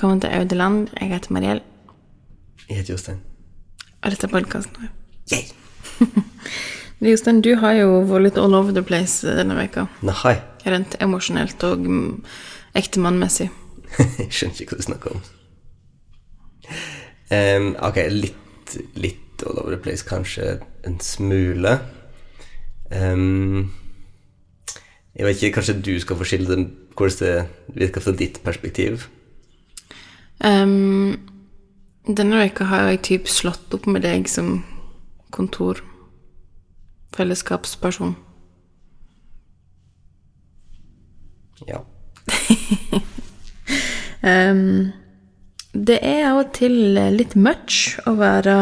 velkommen til Audeland. Jeg heter Mariell, Jeg heter Jostein. og dette er podkasten vår. Yeah. Jostein, du har jo vært litt all over the place denne veka. Nei, Rent emosjonelt og mm, ektemannmessig. jeg skjønner ikke hva du snakker om. Um, ok, litt, litt all over the place, kanskje en smule. Um, jeg vet ikke, kanskje du skal få skildre hvordan det virker fra ditt perspektiv? Ehm, denne veka har jeg typ slått opp med deg som kontor. Fellesskapsperson. Ja. um, det er av og til litt much å være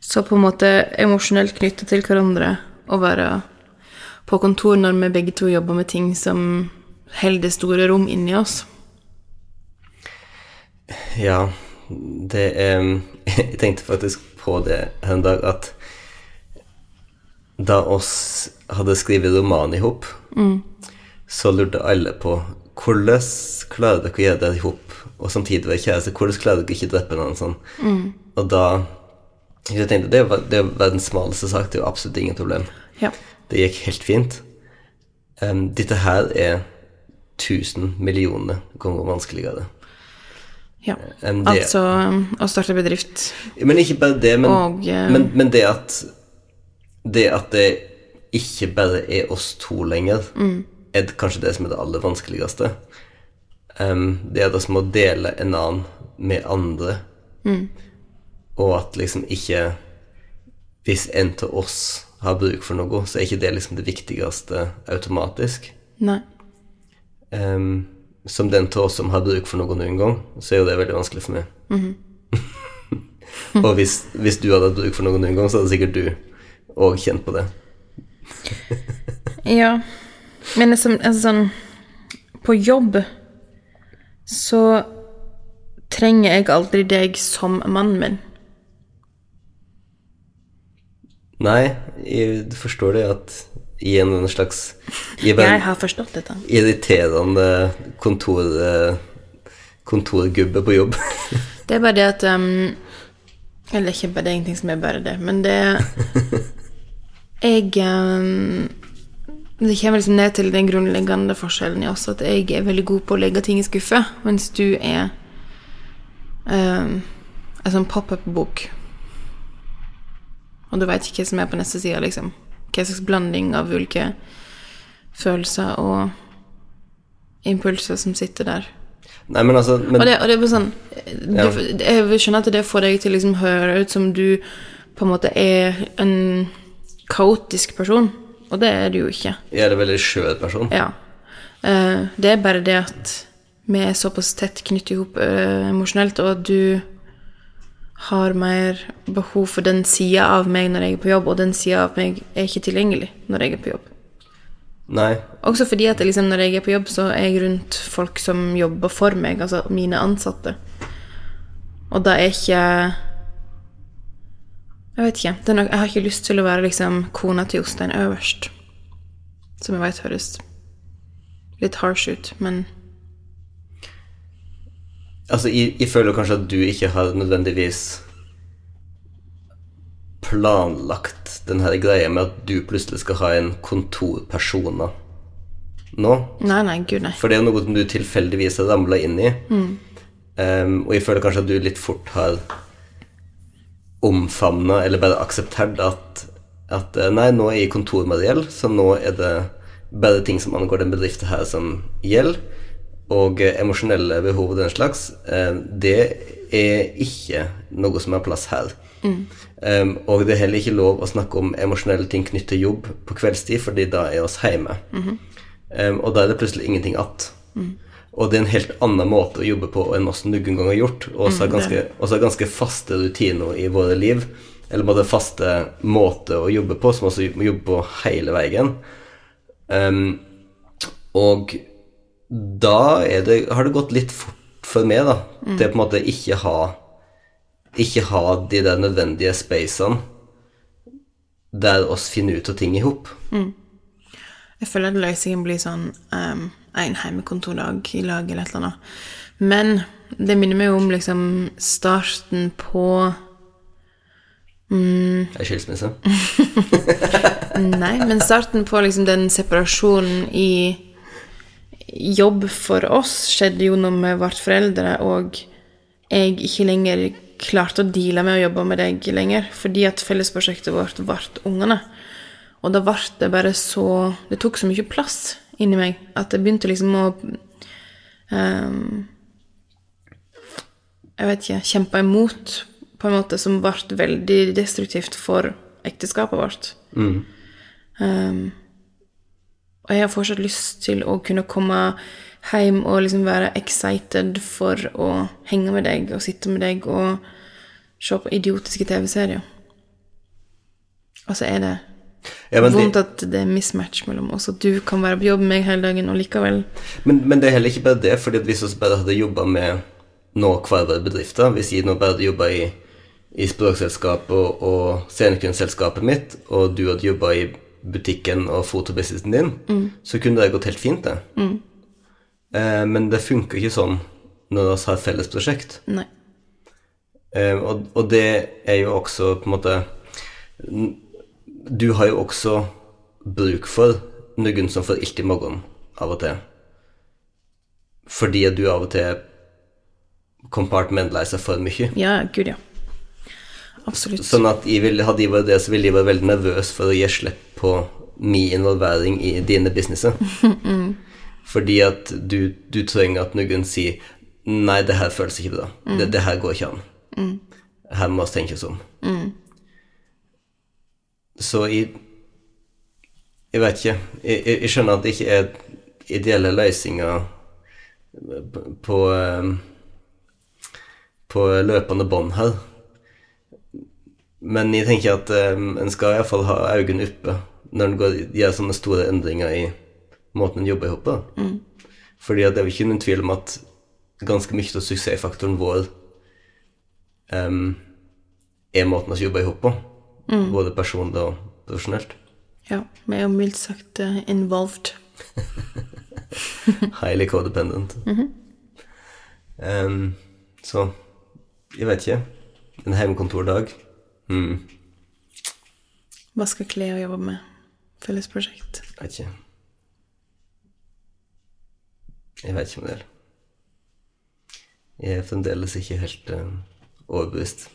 så på en måte emosjonelt knytta til hverandre. Å være på kontor når vi begge to jobber med ting som holder store rom inni oss. Ja, det er Jeg tenkte faktisk på det her en dag at da oss hadde skrevet roman i hop, så lurte alle på hvordan klarer dere å gjøre det i hop, og samtidig være kjæreste? Hvordan klarer dere ikke å drepe noen sånn? Og da jeg tenkte, det var, det var verdens smaleste sak, det er jo absolutt ingen problem. Ja. Det gikk helt fint. Um, dette her er tusen millioner ganger vanskeligere. Ja. Altså å starte bedrift. Men ikke bare det, men, Og, eh, men, men det at Det at det ikke bare er oss to lenger, er kanskje det som er det aller vanskeligste. Um, det er det som å dele en annen med andre, og at liksom ikke Hvis en av oss har bruk for noe, så er ikke det liksom det viktigste automatisk. Nei. Em, som den av oss som har bruk for noe noen gang, så er jo det veldig vanskelig for meg. og hvis, hvis du hadde hatt bruk for noe noen gang, så hadde sikkert du òg kjent på det. Ja. Men liksom, altså sånn På jobb så trenger jeg aldri deg som mannen min. Nei, jeg forstår det at i en slags i bare Jeg har forstått dette. irriterende kontor, eh, kontorgubbe på jobb. Det er bare det at um, Eller ikke bare det er ingenting som er bare det, men det Jeg um, Det kommer liksom ned til den grunnleggende forskjellen i oss at jeg er veldig god på å legge ting i skuffe, mens du er um, en sånn pop-up-bok. Og du veit ikke hva som er på neste side, liksom. Hva slags blanding av ulike følelser og impulser som sitter der. Nei, men altså men, Og det, og det er bare sånn du, Ja. Jeg skjønner at det får deg til å liksom høre ut som du på en måte er en kaotisk person. Og det er du jo ikke. Jeg er en veldig skjør person. Ja. Uh, det er bare det at vi er såpass tett knyttet i hop uh, emosjonelt, og at du har mer behov for den sida av meg når jeg er på jobb, og den sida av meg er ikke tilgjengelig når jeg er på jobb. Nei. Også fordi at liksom, når jeg er på jobb, så er jeg rundt folk som jobber for meg, altså mine ansatte. Og da er ikke Jeg vet ikke. Det nok, jeg har ikke lyst til å være liksom kona til Jostein øverst. Som jeg vet høres litt harsh ut, men Altså, jeg, jeg føler kanskje at du ikke har nødvendigvis planlagt den her greia med at du plutselig skal ha en kontorpersona nå. Nei, nei, gud, nei. For det er noe som du tilfeldigvis har ramla inn i. Em, og jeg føler kanskje at du litt fort har omfavna, eller bare akseptert, at, at eh, Nei, nå er jeg kontor-Mariell, så nå er det bare ting som angår den bedriften her, som gjelder. Og eh, emosjonelle behov og den slags, eh, det er ikke noe som har plass her. Em, og det er heller ikke lov å snakke om emosjonelle ting knyttet til jobb på kveldstid, fordi da er oss hjemme. Em, og da er det plutselig ingenting att. Og det er en helt annen måte å jobbe på enn oss noen gang har gjort. Og også har ganske, også ganske faste rutiner i våre liv. Eller både faste måter å jobbe på, som også må jobbe på hele veien. Um, og da er det, har det gått litt fort for meg, da. Til å på en måte ikke ha Ikke ha de der nødvendige spacene der oss finner ut av ting i hop. Jeg føler at løsningen blir sånn um, en hjemmekontordag i lag eller et eller annet. Men det minner meg om liksom starten på Ei skilsmisse. Nei, men starten på liksom den separasjonen i jobb for oss skjedde jo når vi ble foreldre, og jeg ikke lenger klarte å deale med å jobbe med deg lenger, fordi at fellesprosjektet vårt ble ungene. Og da ble det bare så Det tok så mye plass inni meg at jeg begynte liksom å um, Jeg vet ikke Kjempe imot på en måte som ble veldig destruktivt for ekteskapet vårt. Um, og jeg har fortsatt lyst til å kunne komme hjem og liksom være excited for å henge med deg og sitte med deg og se på idiotiske TV-serier. Og så er det Ja, men, vondt det, at det er mismatch mellom oss, at du kan være på jobb med meg hele dagen, og likevel men, men det er heller ikke bare det, fordi hvis vi bare hadde jobba med nå hver bedrifter, hvis jeg nå bare hadde jobba i, i språkselskapet og, og scenekunstselskapet mitt, og du hadde jobba i butikken og fotobusinessen din, så kunne det gått helt fint, det. Eh, men det funker ikke sånn når vi har felles prosjekt. Nei. Eh, og, og det er jo også på en måte Du har jo også bruk for noen som får ilt i magen av og til. Fordi du av og til compartmentaliser for mye. Ja, gud, ja. Absolutt. Sånn at jeg vil, hadde jeg vært det, så ville jeg vært veldig nervøs for å gi slipp på min involvering i dine businesser. Fordi at du, du trenger at noen sier Nei, det her føles ikke bra. Det, det her går ikke an. Her må vi tenke oss om. Så jeg Jeg vet ikke. Jeg, jeg, jeg skjønner at det ikke er ideelle løsninger på, på, eh, på løpende bånd her. Men jeg tenker at um, en skal iallfall ha øynene oppe når en går, gjør sånne store endringer i måten en jobber sammen på. Fordi at det er jo ikke noen tvil om at ganske mye av suksessfaktoren vår um, er måten vi jobber sammen på. Både personlig og profesjonelt. Ja, vi er jo mildt sagt uh, involved. Highly codependent. um, så jeg vet ikke. En hjemmekontordag. Mm, skal klær og jobbe med Felles prosjekt? jeg vet ikke. Jeg vet ikke om det er. Jeg er fremdeles ikke helt uh, overbevist.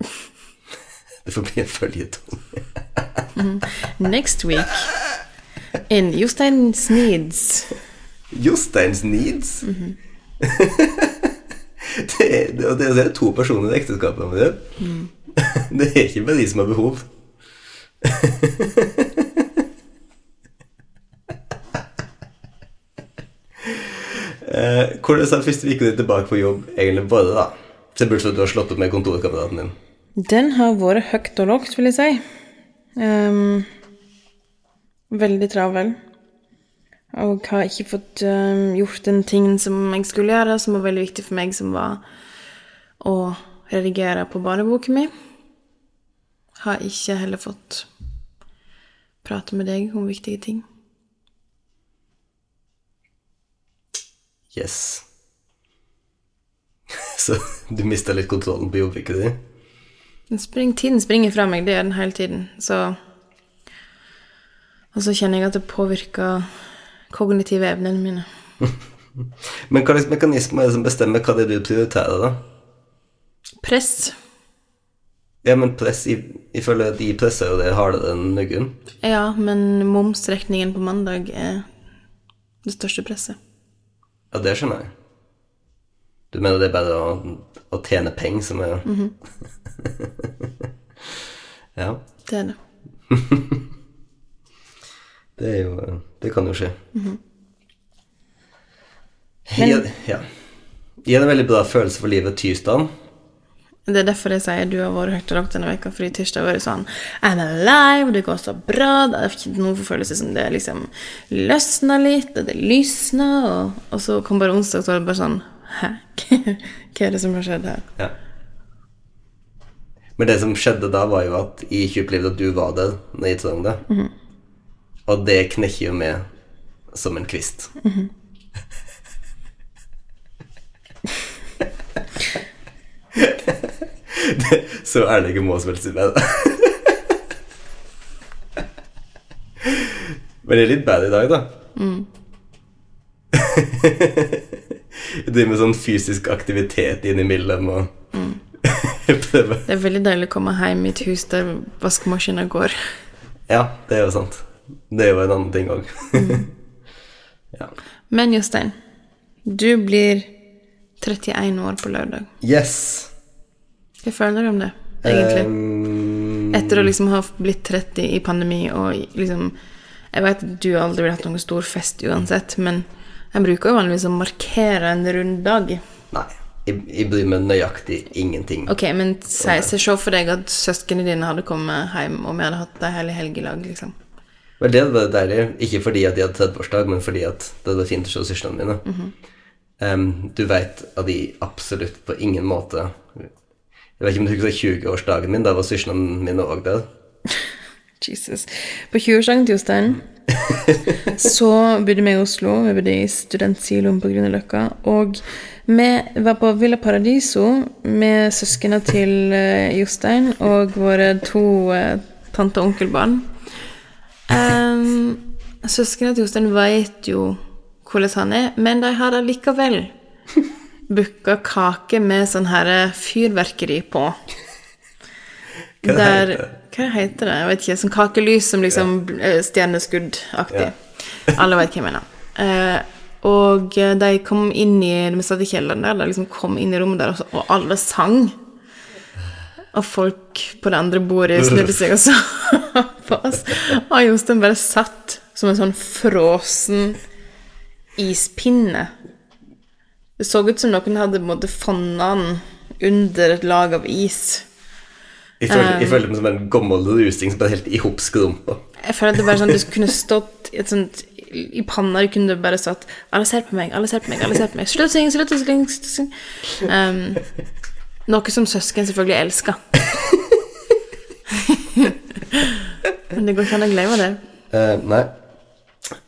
det får bli en føljetong. Next week in Josteins Needs. Josteins needs. det, er, det, er to personer i ekteskapet med det. det er ikke bare de som har behov. eh, hvordan har første uka di tilbake på jobb egentlig vært, da? Se bort fra at du har slått opp med kontorkameraten din. Den har vært høyt og lågt, vil jeg si. Um, veldig travel. Og har ikke fått um, gjort den tingen som jeg skulle gjøre, som var veldig viktig for meg, som var å redigere på barneboken min. Har ikke heller fått prate med deg om viktige ting. Yes. Så du mista litt kontrollen på jordbruket ditt? Spring, tiden springer fra meg, det gjør den hele tiden. Så Og så kjenner jeg at det påvirker kognitive evnene mine. Men hva slags mekanisme er det som bestemmer hva det er du prioriterer, da? Press. Ja, men press at de presser jo det hardere enn noen. Ja, men momsrekningen på mandag er det største presset. Ja, det skjønner jeg. Du mener det er bare å, å tjene penger som er Ja, Det er det. det er jo Det kan jo skje. Men- Jeg, ja. Gi en veldig bra følelse for livet tirsdag. Det er derfor jeg sier du har vært høyt og denne veka, fordi tirsdag har vært sånn I'm alive, det går så bra, det er ikke noen følelse som det liksom løsna litt, og det lysna, og, og så kom bare onsdag, så var det bare sånn Hæ? Hva er det som har skjedd her? Ja. Men det som skjedde da, var jo at jeg ikke opplevde at du var der når jeg trang det. Og det knekker jo med som en kvist. Det, så ærlig må vi vel si med det. Men det er litt bad i dag, da. Mm. det med sånn fysisk aktivitet innimellom og prøver Det er veldig deilig å komme hjem i et hus der vaskemaskina går. Ja, det er jo sant. Det er jo en annen ting òg. ja. Men Jostein, du blir 31 år på lørdag. Yes. Hva føler du om det, egentlig? Um, Etter å liksom ha blitt 30 i pandemi og liksom Jeg vet at du aldri ville hatt noen stor fest uansett, men jeg bruker jo vanligvis å markere en rund dag. Nei, jeg, jeg bryr meg nøyaktig ingenting. Ok, men se se for deg at søsknene dine hadde kommet hjem, og vi hadde hatt ei hele helg i lag, liksom. Vel, det hadde vært deilig. Ikke fordi at de hadde 30-årsdag, men fordi at det hadde vært fint å se søstrene mine. Em, du veit at de absolutt på ingen måte Jeg vet ikke om du husker 20-årsdagen min. Da var søsknene mine òg der. Jesus. På 20-årsdagen til Jostein så bodde vi i Oslo. Vi bodde i studentsiloen på Grünerløkka. Og vi var på Villa Paradiso med søsknene til eh, Jostein og våre to eh, tante- og onkelbarn. Um, søsknene til Jostein vet jo hvordan han er, men de har allikevel booka kake med sånn her fyrverkeri på. Hva det Der, heter? hva heter det? Jeg vet ikke. Sånn kakelys som liksom ja. stjerneskuddaktig. Alle vet hva jeg mener. Eh, og eh, de kom inn i Vi satt i kjelleren der, de liksom kom inn i rommet der, og, og alle sang. Og folk på det andre bordet snudde seg og så på oss. Og Jostein bare satt som en sånn fråsen ispinne. Det så ut som noen hadde fonna den under et lag av is. Jeg følte jeg føler meg som en gammel rusing som bare helt i hop. Jeg føler at det bare sånn Du kunne stått i sånt I panna du kunne bare stått Alle ser på meg, alle ser på meg, alle ser på meg. Slutt å synge, slutt å synge. Slutt å synge. Um, noe som søsken selvfølgelig elsker. Men det går ikke an å glemme det. Uh, nei.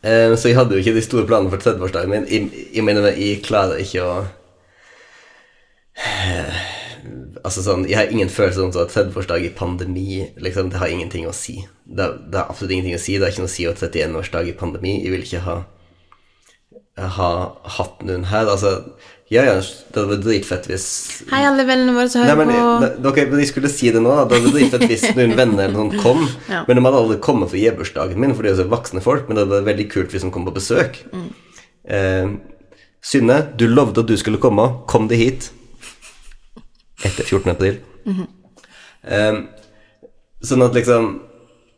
Eh, så jeg hadde jo ikke de store planene for 30-årsdagen min. Jeg, jeg mener, jeg klarer ikke å eh, Altså sånn, Jeg har ingen følelse om at 30-årsdag i pandemi liksom, Det har ingenting å si. Det, det har absolutt ingenting å si. Det har ikke noe å si at 31-årsdag i pandemi. Jeg vil ikke ha ha hatt noen her. Altså, ja, ja, det hadde vært dritfett hvis Hei, alle vennene våre som Nei, hører men, på. ne- ok, men jeg skulle si det nå. da. Det hadde vært dritfett hvis noen venner eller noen kom. Ja. Men de hadde aldri kommet for gebursdagen min, for de er så voksne folk. Men det hadde vært veldig kult hvis de kom på besøk. Mm. Eh, Synne, du lovde at du skulle komme. Kom deg hit. Etter 14. april. Mhm. eh, sånn at liksom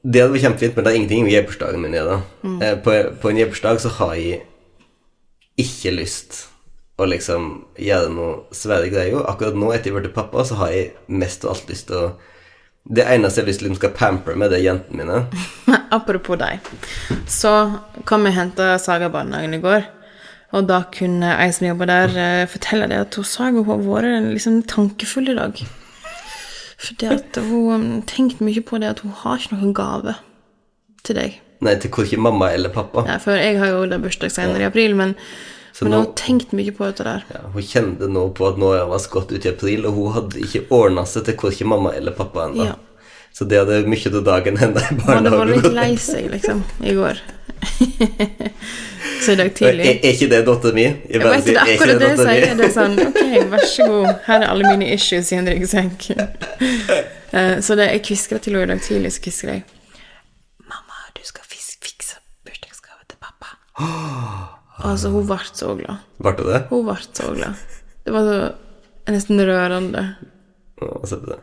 Det hadde vært kjempefint, men det er ingenting med gebursdagen min å gjøre. Mm. Eh, på, på en gebursdag så har jeg ikke lyst å liksom gjøre noe svære greier. Akkurat nå, etter jeg ble pappa, så har jeg mest av alt lyst til å Det eneste jeg har lyst til å skal pamper med, det er jentene mine. Apropos deg. Så kom jeg og henta Saga barnehagen i går. Og da kunne ei som jobber der, eh, fortelle det at hun Saga har vært liksom tankefull i dag. Fordi at hun um, tenkte mye på det at hun har ikke noen gave til deg. Nei, til korkje mamma eller pappa. Ja, for jeg har jo da bursdag senere i april, men, men nå- hun har tenkt mye på dette der. Ja, hun kjente nå på at nå er vi gått ut i april, og hun hadde ikke ordna seg til korkje mamma eller pappa ennå. Ja. Så det hadde mye av dagen henne i Hun hadde vært litt barnehagen. lei seg, liksom, i går. Så i dag Er, tidlig er ikke det dattera mi? Jeg vet det, akkurat det jeg sier. Det er sånn, ok, vær så god, her er alle mine issues i en ryggsekk. Eh, så det, jeg kviskra til henne i dag tidlig, så kviskra jeg Mamma, du skal fis fikse bursdagsgave til pappa. Altså, hun ble så glad. Ble det? Hun ble så glad. Det var så nesten rørende. Å, se på det.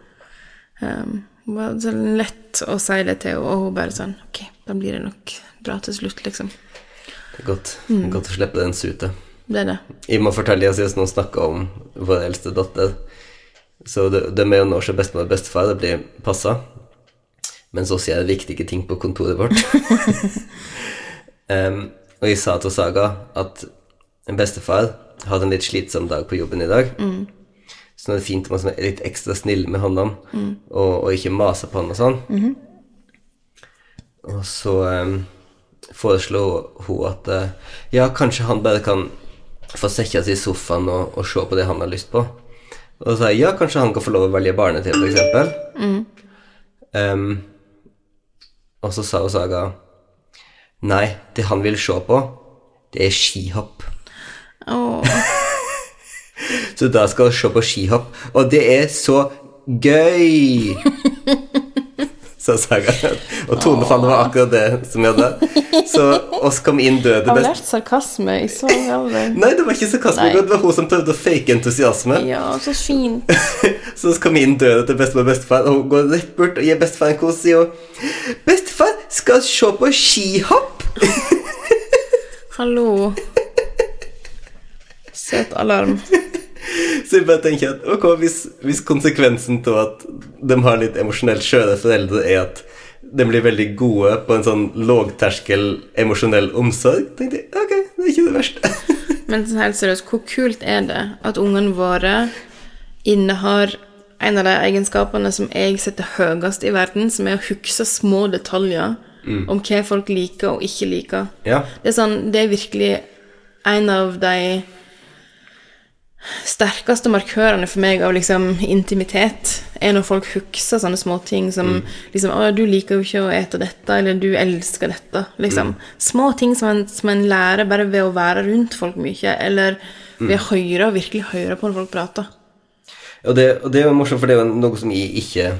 Um, det var så lett å si det til henne, og hun bare sånn Ok, da blir det nok bra til slutt, liksom. Det er godt, Mm. godt å slippe den sutet. Det er det. Jeg må fortelle deg, siden noen snakka om vår eldste datter Så det, det med å nå seg bestemor og bestefar, det blir passa. Men så sier jeg viktige ting på kontoret vårt. Em, og jeg sa til Saga at en bestefar hadde en litt slitsom dag på jobben i dag. Så nå er det fint om man er litt ekstra snill med han og, og ikke maser på han og sånn. Og så um, foreslo hun at uh, ja, kanskje han bare kan få sette seg i sofaen og, og se på det han har lyst på. Og så sa jeg ja, kanskje han kan få lov å velge barne-TV, for eksempel. Um, og så sa hun Saga Nei, det han vil se på, det er skihopp. Åh, Så da skal vi se på skihopp. Og det er så gøy! Sa Saga. Og tonefallet var akkurat det som vi hadde. Så oss kom inn døde har lært sarkasme i så alder. Nei, det var ikke sarkasme. Nei. Det var hun som prøvde å fake entusiasme. Ja, så fin. Så oss kom inn døde til bestemor og bestefar, og hun går rett bort og gir bestefar en kos og Bestefar, skal se på skihopp? Hallo. Søt alarm. Så jeg bare tenker at ok, hvis, hvis konsekvensen til at de har litt emosjonelt skjøre foreldre, er at de blir veldig gode på en sånn lågterskel emosjonell omsorg, tenkte jeg ok, det er ikke det verste. Men sånn helt seriøst, hvor kult er det at ungene våre innehar en av de egenskapene som jeg setter høyest i verden, som er å huske små detaljer om hva folk liker og ikke liker. Ja. Det er sånn, det er virkelig en av de sterkeste markørene for meg av liksom intimitet, er når folk husker sånne småting som liksom 'Å, du liker jo ikke å ete dette', eller 'du elsker dette'. Liksom. Små ting som en, som en lærer bare ved å være rundt folk mye, eller ved å høre og virkelig høre på når folk prater. Og det, og det er jo morsomt, for det er jo noe som jeg ikke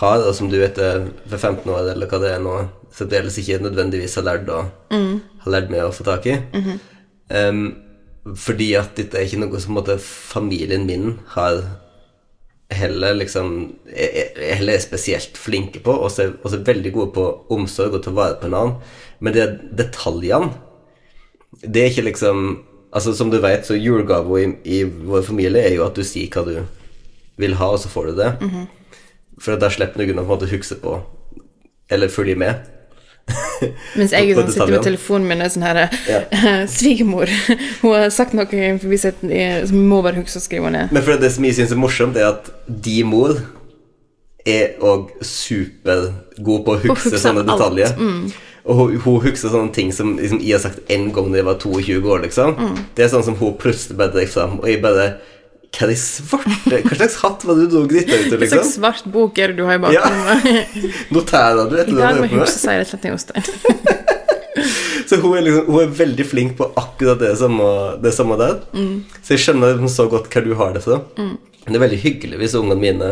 har, da, som du etter for 15 år, eller hva det er nå, fremdeles ikke nødvendigvis har lært, å, har lært meg å få tak i. Em, fordi at dette er ikke noe som måte, familien min har heller liksom er, er- heller er spesielt flinke på, og så er, veldig gode på omsorg og ta vare på en annen. Men det detaljene Det er ikke liksom Altså Som du vet, så julegava i, i vår familie er jo at du sier hva du vil ha, og så får du det. For da slipper du å en måte huske på Eller følge med. Mens jeg sånn, sitter med telefonen min og er sånn her Ja. Svigermor, hun har sagt noe i en forbisetning som må bare huske å skrive ned. Men for det som jeg syns er morsomt, er at de mor er òg supergod på å huske sånne detaljer. detaljer. Og hun, hun husker sånne ting som liksom, jeg har sagt én gang da jeg var 22 år, liksom. Det er sånn som hun plutselig bare drar fram, og jeg bare Hva er det svarte Hva slags hatt var det du dro glitta ut av, Hva slags liksom? svart bok er det du har i Ja. bakgrunnen? Noterer du etter I det dag du må jeg huske å si det til Jostein. Så hun er, liksom, hun er veldig flink på akkurat det samme, det samme der. Så jeg skjønner liksom så godt hva du har det for. Mm. det er veldig hyggelig hvis ungene mine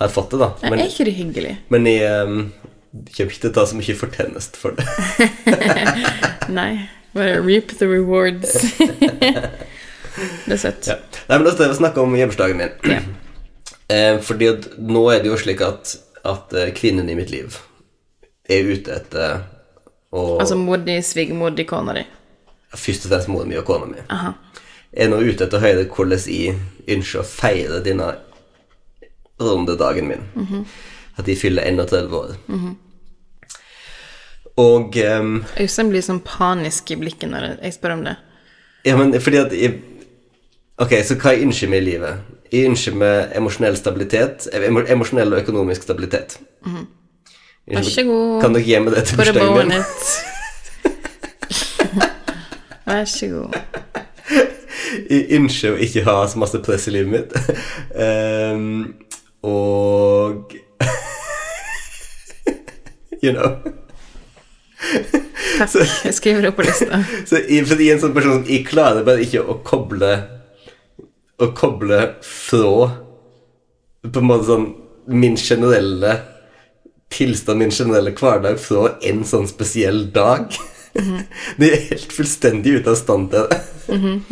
har fått det, da. Er ikke det hyggelig? men jeg um, kommer ikke til å ta så mye fortjeneste for det. Nei. Bare reap the rewards. Det er søtt. Ja. Nei, men skal jeg snakke om hjemmesdagen min. Ja. Eh, fordi at nå er det jo slik at, at eh, kvinnen i mitt liv er ute etter å Altså mor di, svigermor di, kona di. Først og fremst moren min og kona mi. Aha. er nå ute etter å høre hvordan jeg ønsker å feire denne rundedagen min. At jeg fyller 31 år. Og ehm, Øystein blir sånn panisk i blikket når jeg spør om det. Ja, men fordi at jeg Ok, så hva jeg ønsker meg i livet? Jeg ønsker meg emosjonell stabilitet. Emosjonell og økonomisk stabilitet. Jeg Vær så god. Kan dere gi meg det til bursdagen min? Vær så god. Jeg ønsker å ikke ha så masse press i livet mitt. um, og You know. Takk. Jeg skriver det på lista. Så jeg, fordi jeg er en sånn person som jeg klarer bare ikke å koble Å koble fra På en måte sånn min generelle tilstand, min generelle hverdag, fra en sånn spesiell dag. Det er helt fullstendig ute av stand til det.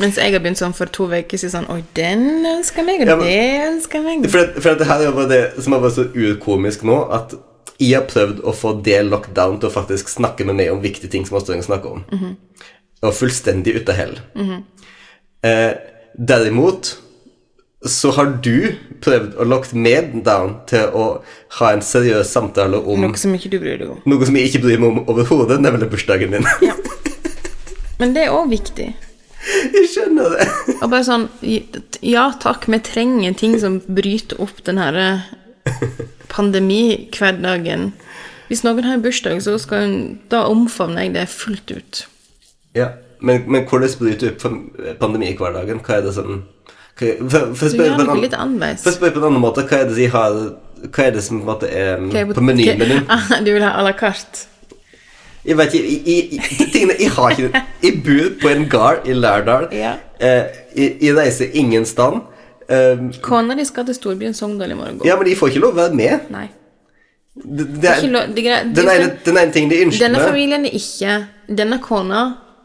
Mens jeg har begynt sånn for to uker siden sånn Oi, den ønsker meg, og Ja, men- det ønsker meg. For, at, for at det her er bare det som har vært så urkomisk nå, at jeg har prøvd å få det lockdown til å faktisk snakke med meg om viktige ting som vi trenger å snakke om. Og fullstendig ute av hell. eh, derimot så har du prøvd å locke meg down til å ha en seriøs samtale om Noe som ikke du bryr deg om. noe som jeg ikke bryr meg om overhodet, nemlig bursdagen min. Men det er òg viktig. jeg skjønner det. Og bare sånn Ja takk, vi trenger ting som bryter opp den herre pandemihverdagen. Hvis noen har bursdag, så skal hun, da omfavner jeg det fullt ut. Ja, men, men hvordan bryter du opp pandemihverdagen? Hva er det som Hva- For, for, å spørre på en noe annen- spørre på en annen måte, hva er det de har Hva er det som på, en måte er er på menyen din? Du vil ha à la carte? Jeg vet ikke, jeg, jeg, tingene, jeg har ikke Jeg bor på en gard i Lærdal. Ja. Eh, jeg, jeg reiser ingen stand. Um, Kona di skal til storbyen Sogndal i morgen. ja, men de får ikke lov å være med. Nei. Det, det Det er er, ikke lov, det er den, ene, den ene tingen de ønsker Denne familien er ikke Denne kona,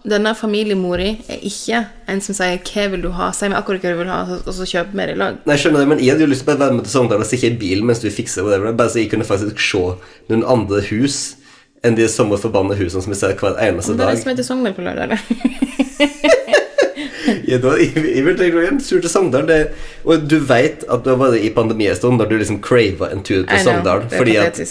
denne familiemora, er ikke en som sier 'hva vil du ha', si meg akkurat hva du vil ha, og så kjøper vi det i lag. Nei, jeg skjønner det, men jeg hadde jo lyst til å være med til Sogndal og sitte i bilen mens du fikser whatever, bare så jeg kunne faktisk se noen andre hus enn de samme forbanna husene som vi ser hver eneste dag. Det er det som heter Sogndal på lørdag. eller? Ja, da, jeg, jeg vil tenke en tur til Sogndal. Det, og du vet at du har vært i pandemistund når du liksom crava en tur til Sogndal. Fordi at.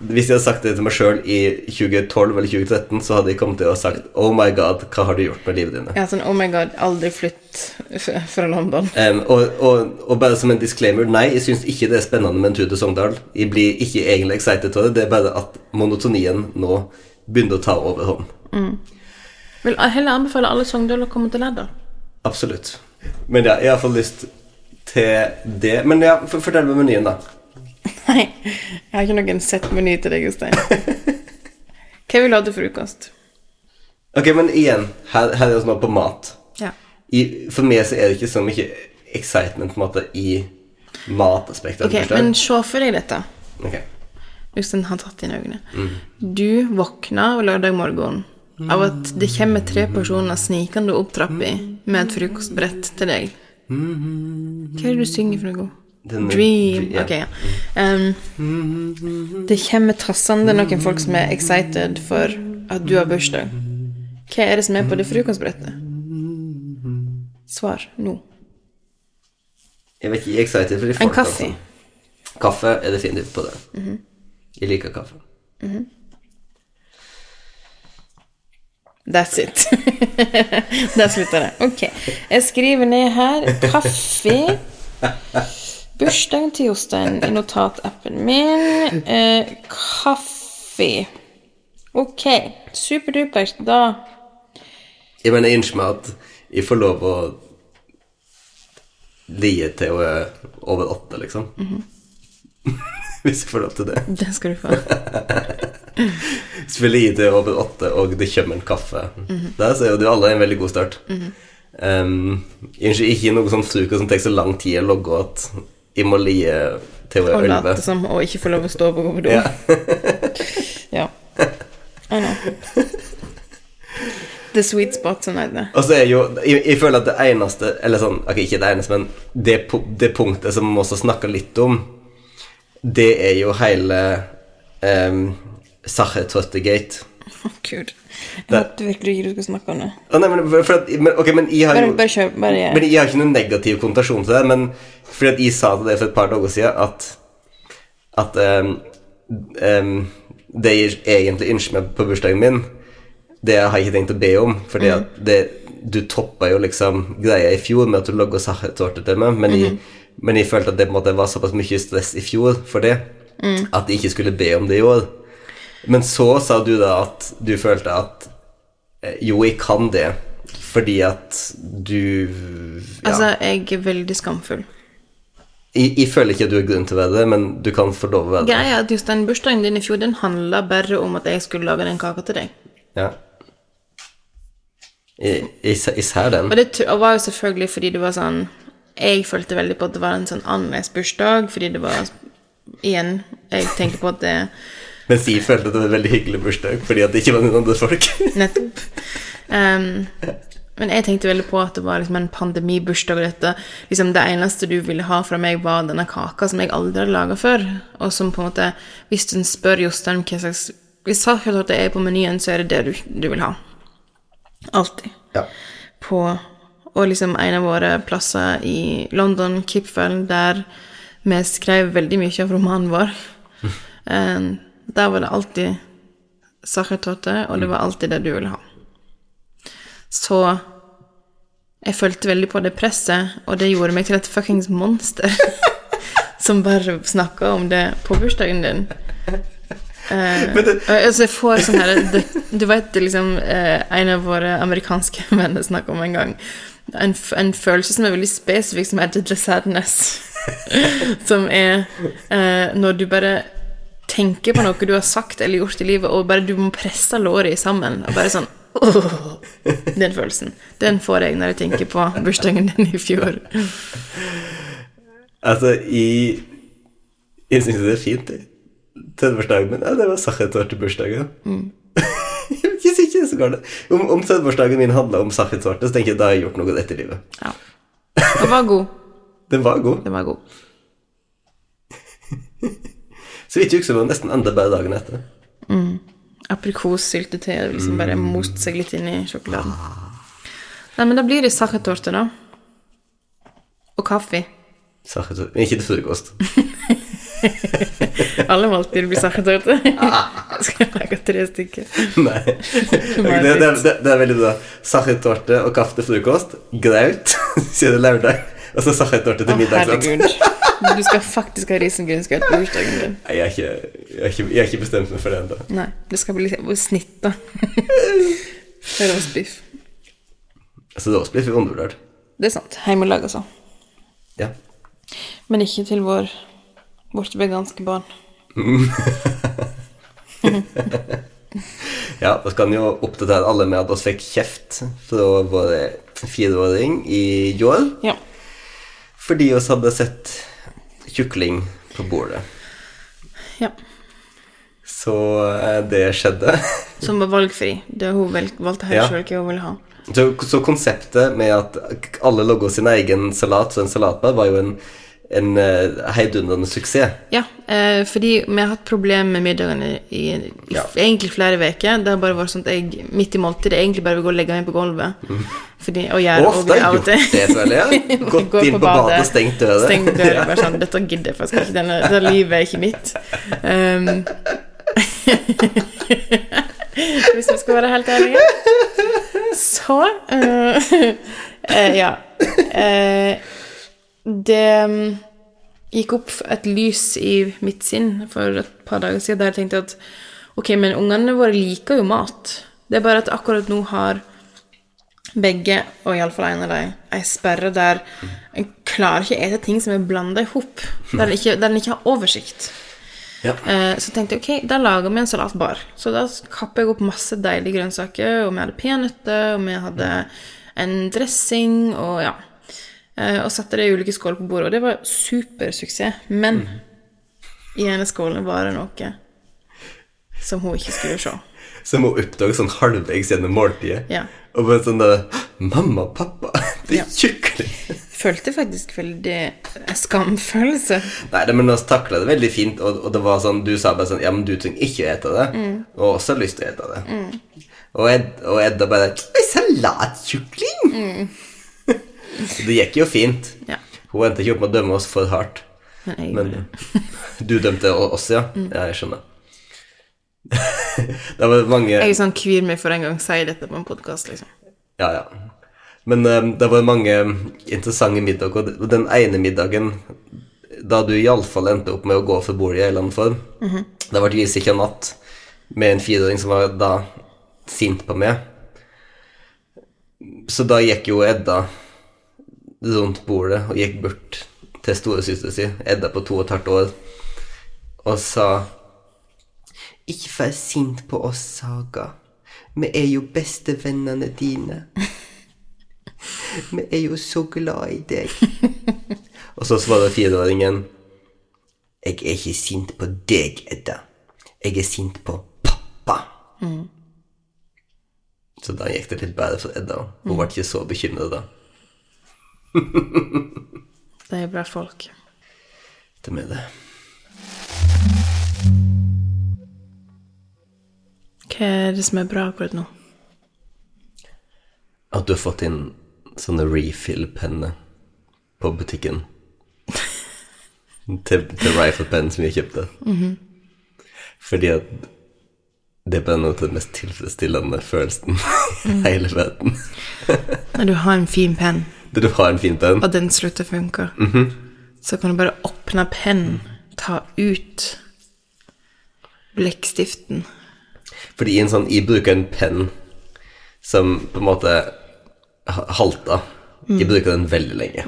Hvis jeg hadde sagt det til meg sjøl i 2012 eller 2013, så hadde jeg kommet til å ha sagt Oh my god, hva har du gjort med livet ditt? Ja, sånn oh my god, aldri flytt fra London. Um, og, og, og bare som en disclaimer, nei, jeg syns ikke det er spennende med en tur til Sogndal. Jeg blir ikke egentlig excited av det, det er bare at monotonien nå begynner å ta overhånd. Vil heller anbefale alle Sogndal å komme til Lærdal. Absolutt. Men ja, jeg har fått lyst til det. Men ja, for, fortell meg menyen, da. Nei, jeg har ikke noen settmeny til deg, Jostein. Hva vil du ha til frokost? Ok, men igjen, her, her er vi nå på mat. Ja. I, for meg så er det ikke så mye excitement på en måte i mataspektet. Ok, men se for deg dette. Okay. Jostein har tatt inn øynene. Du våkner lørdag morgen av at det kommer tre personer snikende opp trappa med et frokostbrett til deg. Hva er det du synger for noe? Dream. ja. Ok, ja. Um, det kommer trassende noen folk som er excited for at du har bursdag. Hva er det som er på det frokostbrettet? Svar nå. Jeg vet ikke, jeg er excited for de En folk, kaffe. Altså. Kaffe er definitivt på det. Jeg liker kaffe. That's it. Der slutter det. Ok. Jeg skriver ned her kaffe. Bursdagen til Jostein i notatappen min. Eh, kaffe. Ok. Superdupert. Da Jeg mener, ønsker meg at jeg får lov å lie til er over åtte, liksom. Hvis jeg får lov til det. Det skal du få. Spille lier til over åtte, og det kommer en kaffe der, ser er jo du alle en veldig god start. Mm jeg um, ikke noe sånn frukost som tar så lang tid å logge at jeg til å være hun Og late som å ikke få lov å stå opp og gå på do. Ja. Ja. I know. The sweet spot, som det. Og så er jo jeg, jeg føler at det eneste Eller sånn, okay, ikke det eneste, men det, det punktet som vi også snakker litt om, det er jo hele um, Sachertorte-gate. Å, Gud. Jeg håpet virkelig ikke du skulle snakke om det. Å, nei, men, at, men, okay, men jeg har jo bare kjør. Bare Men jeg har ikke noen negativ konnotasjon til det, men fordi at jeg sa til deg for et par dager siden at at um, um, det jeg egentlig ønsker meg på bursdagen min, det har jeg ikke tenkt å be om, fordi det, du toppa jo liksom greia i fjor med at du logga sachertorte til meg, men, jeg, men jeg følte at det måte var såpass mye stress i fjor for det, at jeg ikke skulle be om det i år. Men så sa du da at du følte at eh, jo, jeg kan det, fordi at du ja. Altså, jeg er veldig skamfull. jeg, jeg føler ikke at du har grunn til å være det, men du kan å være det. Greia er at just den bursdagen din i fjor, den handla bare om at jeg skulle lage den kaka til deg. Ja. Jeg, jeg, jeg ser den. Og det og var jo selvfølgelig fordi det var sånn Jeg følte veldig på at det var en sånn annerledes bursdag, fordi det var Igjen, jeg tenker på at det Mens de følte det var en veldig hyggelig bursdag, fordi at det ikke var noen andre folk. Nettopp. Um, men jeg tenkte veldig på at det var liksom en pandemibursdag, og dette liksom Det eneste du ville ha fra meg, var denne kaka som jeg aldri hadde laga før. Og som på en måte Hvis du spør Jostein hva slags Hvis sakertorte er på menyen, så er det det du, du vil ha. Alltid. Ja. På Og liksom en av våre plasser i London, Kipfel, der vi skrev veldig mye av romanen vår. Ehm, der var det alltid sakertorte, og det var alltid det du ville ha. Så jeg følte veldig på det presset, og det gjorde meg til et fuckings monster. som bare snakka om det på bursdagen din. Eh, det- altså, jeg får sånn her det, Du vet liksom eh, en av våre amerikanske venner snakka om en gang. en, en følelse som er veldig spesifikk, som heter the sadness. som er eh, når du bare tenker på noe du har sagt eller gjort i livet, og bare du må presse låret sammen, og bare sånn oh, Den følelsen. Den får jeg når jeg tenker på bursdagen din i fjor. Altså, i Jeg syns det er fint, jeg. 30-årsdagen min, ja, det var sakhetår til bursdagen. jeg synes ikke så galt. Om, om 30-årsdagen min handla om sakhetsorte, så tenker jeg da har jeg gjort noe etter livet. Ja. Den var god. Den var god. Den var god. Så vidt jeg husker, var det nesten enda bedre dagen etter. Aprikossyltetøy har liksom bare most seg litt inn i sjokoladen. Nei, men da blir det sakhettorte, da. Og kaffe. Sakhetsorte. Men ikke til frokost. Alle måltider blir sakhettorte. Jeg skal lage tre stykker. Nei. Det, det, det, det er veldig bra. Sakhettorte og kaffe til frokost. Graut, sier det lørdag. Og så sakhettorte til middag. sant? Herregud. Du skal faktisk ha risengrynsgrøt på bursdagen din. Nei, Jeg har ikke, ikke, ikke bestemt meg for det ennå. Nei, det skal bli snitt, da. Rostbiff. Altså, det er undervurdert. Det er sant. Hjemmelag, altså. Ja. Men ikke til vår, vårt veganske barn. Ja, da skal en jo oppdatere alle med at vi fikk kjeft fra vår fireåring i går Ja. fordi vi hadde sett kjukling på bordet. ja. Så eh, det skjedde. Som var valgfri. Det hun valgte helt Ja. selv hva hun ville ha. Så, så konseptet med at alle logger sin egen salat så en salatbar, var jo en, en uh, heidundrende suksess. Ja, eh, fordi vi har hatt problemer med middagene i, i, Ja. egentlig flere uker. Det har bare vært sånn at jeg midt i måltidet egentlig bare vil gå og legge meg på gulvet. Fordi, og gjøre ofte har gjort det, føler jeg. Gått inn på badet og stengt døra. Stengt døra. Bare sånn Dette gidder jeg faktisk ikke. Denne, dette livet er ikke mitt. Um, hvis vi skal være helt ærlige. Så uh, eh, Ja. Eh, det mm, gikk opp et lys i mitt sinn for et par dager siden der jeg tenkte at ok, men ungene våre liker jo mat. Det er bare at akkurat nå har begge, og iallfall en av dem, ei sperre der en klarer ikke å ete ting som er blanda i hop. Der en ikke, ikke har oversikt. Ja. Eh, så tenkte jeg ok, da lager vi en salatbar. Så da kapper jeg opp masse deilige grønnsaker, og vi hadde peanøtter, og vi hadde en dressing, og ja. Eh, og satte det i ulike skåler på bordet, og det var supersuksess. Men i ene skålen var det noe som hun ikke skulle se. Som hun oppdaget sånn halvveis gjennom måltidet. Ja. Og bare sånn der Mamma, pappa, det er Ja. kjukling! Følte faktisk veldig skamfølelse. Nei, det, men vi takla det veldig fint, og, og det var sånn Du sa bare sånn Ja, men du trenger ikke å ete det. Og også har lyst til å ete det. Og, Ed, og Edda bare «Oi, Salatkjukling! Det gikk jo fint. Ja. Hun endte ikke opp med å dømme oss for hardt. Men jeg Men du dømte oss, ja? Ja, jeg skjønner. det var mange Jeg er sånn kvir meg for en gang sier si dette på en podkast, liksom. Ja, ja. Men um, det var mange interessante middager, og den ene middagen da du iallfall endte opp med å gå for bordet i en eller annen form, det ble ikke natt med en fireåring som var da sint på meg. Så da gikk jo Edda rundt bordet og gikk bort til storesøstera si, Edda på to og et halvt år, og sa Ikke vær sint på oss, Saga. Vi er jo bestevennene dine. Vi er jo så glad i deg. Og så svarer fireåringen Jeg er ikke sint på deg, Edda. Jeg er sint på pappa. Så da gikk det litt bedre for Edda. Hun ble ikke så bekymret da. Det er bra folk. Det med det. Hva er det som er bra akkurat nå? At du har fått inn sånne refill-penner på butikken. til, til rifle-pennen som vi kjøpte. Fordi at det er bare noe av det mest tilfredsstillende følelsen i hele verden. Når du har en fin penn, Det du har en fin penn. og den slutter å funke, så kan du bare åpne pennen, ta ut blekkstiften. Fordi en sånn Jeg bruker en penn som på en måte halter. Jeg bruker den veldig lenge.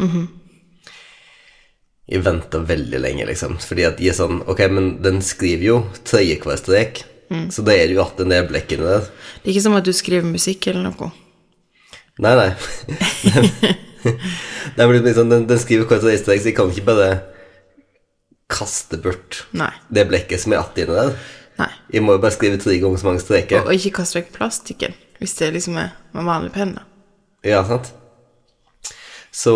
Jeg venter veldig lenge, liksom. Fordi at de er sånn Ok, men den skriver jo tredje hver strek, så da er det jo igjen den er blekk inni der. Det er ikke som at du skriver musikk eller noe. Nei, nei. Er det blir sånn, den, den skriver hver og strek, så jeg kan ikke bare kaste bort Nei. det blekket som er igjen inni der. Nei. Jeg må jo bare skrive tre ganger så mange streker. Og ikke kaste vekk plastikken, hvis det liksom er med vanlig penn. Ja, sant? Så,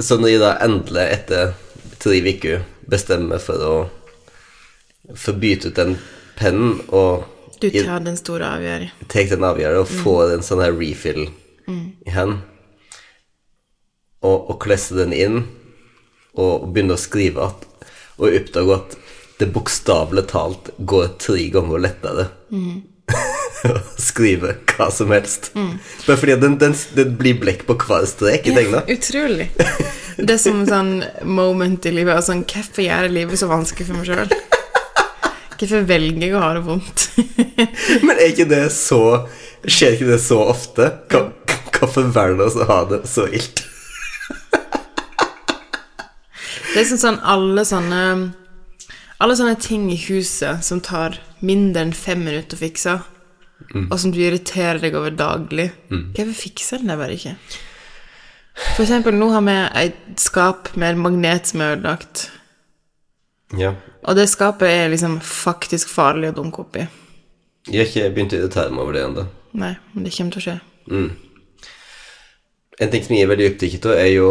så når jeg da endelig etter tre uker bestemmer meg for å forbyte ut den pennen og Du tar den store avgjørelsen. tar den avgjørelsen og får en sånn her refill i hendene, og, og klesse den inn og, begynne å skrive at, og oppdager at det bokstavelig talt går tre ganger lettere å skrive hva som helst. Bare fordi den, den, den blir blekk på hver strek i tegna. Utrolig. Det er som en sånn moment i livet. Sånn, Hvorfor gjør jeg livet så vanskelig for meg sjøl? Hvorfor velger jeg å ha det vondt? Men er ikke det så Skjer ikke det så ofte? Hvorfor velger vi å ha det så ilt? Det er liksom sånn alle sånne Alle sånne ting i huset som tar mindre enn fem minutter å fikse, og som du irriterer deg over daglig. Hvorfor fikser den det bare ikke? For eksempel, nå har vi et skap med en magnet som er ødelagt. Ja. Og det skapet er liksom faktisk farlig å dunke oppi. Jeg har ikke begynt å irritere meg over det ennå. Nei, men det kommer til å skje. En ting som jeg er veldig opptatt av, er jo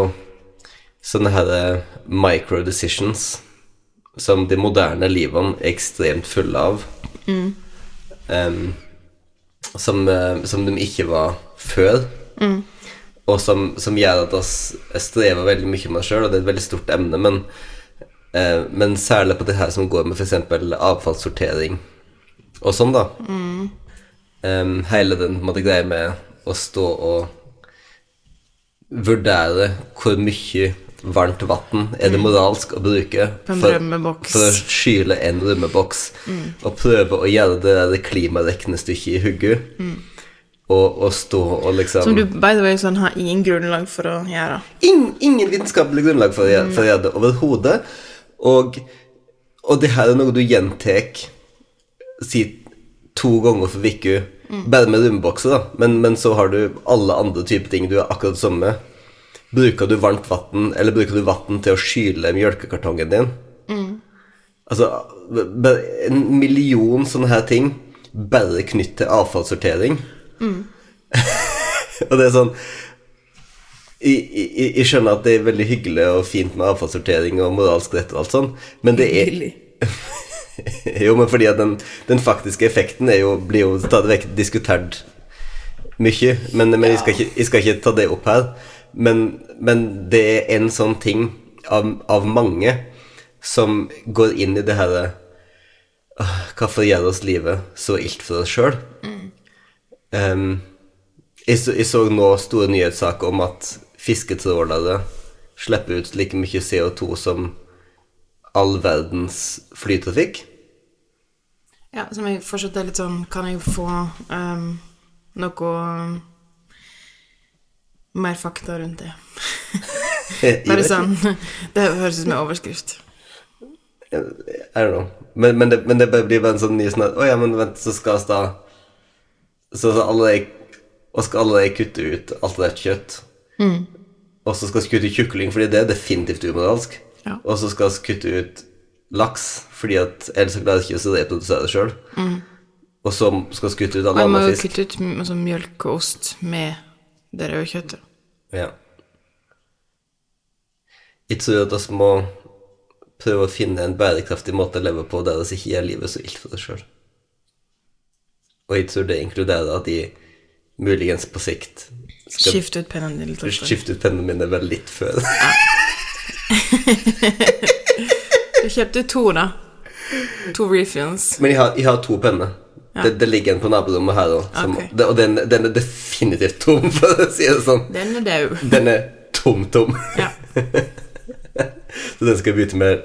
sånne her eh, micro decisions som de moderne livene er ekstremt fulle av. Em, som, eh, som de ikke var før. Og som, som gjør at oss jeg strever veldig mye med oss sjøl, og det er et veldig stort emne, men, eh, men særlig på det her som går med f.eks. avfallssortering og sånn, da. Em, hele den måtte greie med å stå og vurdere hvor mye varmt vann er det moralsk å bruke for, for å skyle en rømmeboks, og prøve å gjøre det der klimaregnestykket i hugget, og, og stå og liksom Som du, by the way, sånn har ingen grunnlag for å gjøre. In, ingen vitenskapelig grunnlag for å gjøre, for å gjøre det overhodet. Og, og det her er noe du gjentar si to ganger for uke, bare med rømmebokser, da. Men, men så har du alle andre typer ting du er akkurat samme. Bruker du varmt vann, eller bruker du vann til å skyle mjølkekartongen din? Altså, en million sånne her ting bare knytt til avfallssortering. og det er sånn jeg, jeg, jeg skjønner at det er veldig hyggelig og fint med avfallssortering og moralsk rett og alt sånn, men det er Jo, men fordi at den, den faktiske effekten jo, blir jo stadig vekk diskutert mye. Men, men jeg, skal ikke, jeg skal ikke ta det opp her. Men, men det er en sånn ting av, av mange som går inn i det her «Åh, Hvorfor gjør oss livet så ilt for oss sjøl? jeg, så, jeg så nå store nyhetssaker om at fisketrålere slipper ut like mye CO2 som all verdens flytrafikk. Ja, som jeg fortsatt er litt sånn Kan jeg få um, noe mer fakta rundt det? Bare sånn Det høres ut som en overskrift. I don't know. Men, men, det, men det blir bare en sånn ny sånn at Å ja, men vent, så skal vi da Så skal alle Og alle kutte ut alt det der kjøtt. Og så skal vi kutte ut kykling, fordi det er definitivt umoralsk. Ja. Og så skal vi kutte ut laks, fordi at ellers klarer vi ikke å reprodusere det sjøl. Og så skal vi kutte ut Og all jeg må jo kutte ut altså, mjølk og ost med det røde kjøttet. Ja. Jeg tror at vi må prøve å finne en bærekraftig måte å leve på der vi ikke gjør livet så ilt for oss sjøl. Og jeg tror det inkluderer at de muligens på sikt skal Skifte ut pennene dine litt oftere. skifte ut pennene mine vel litt før. Du kjøpte to, da. To refills. Men jeg har, jeg har to penner. Det, det ligger en på naborommet her òg, okay. og den, den er definitivt tom, for å si det sånn. Den er død. Den er tom-tom. Ja, Så den skal jeg bytte med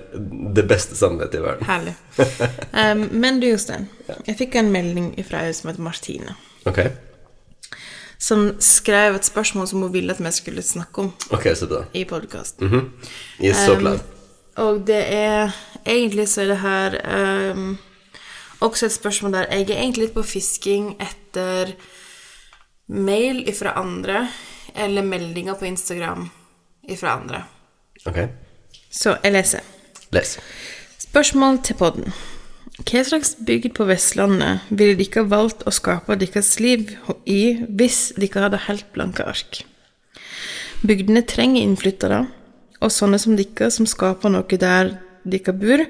det beste samvittighet i verden. herlig. Um, men du, Jostein. Jeg fikk en melding fra ei som heter Martine. Ok. som skrev et spørsmål som hun ville at vi skulle snakke om Ok, så bra. i podkasten. Jeg er så klar. Og det er Egentlig så er det her ehm, også et spørsmål der jeg er egentlig litt på fisking etter mail ifra andre, eller meldinger på Instagram ifra andre. Ok, Så jeg leser. les. Spørsmål til podden. Hva slags bygd på Vestlandet ville dere valgt å skape deres liv i hvis dere hadde helt blanke ark? Bygdene trenger innflyttere, og sånne som dere som skaper noe der dere bor,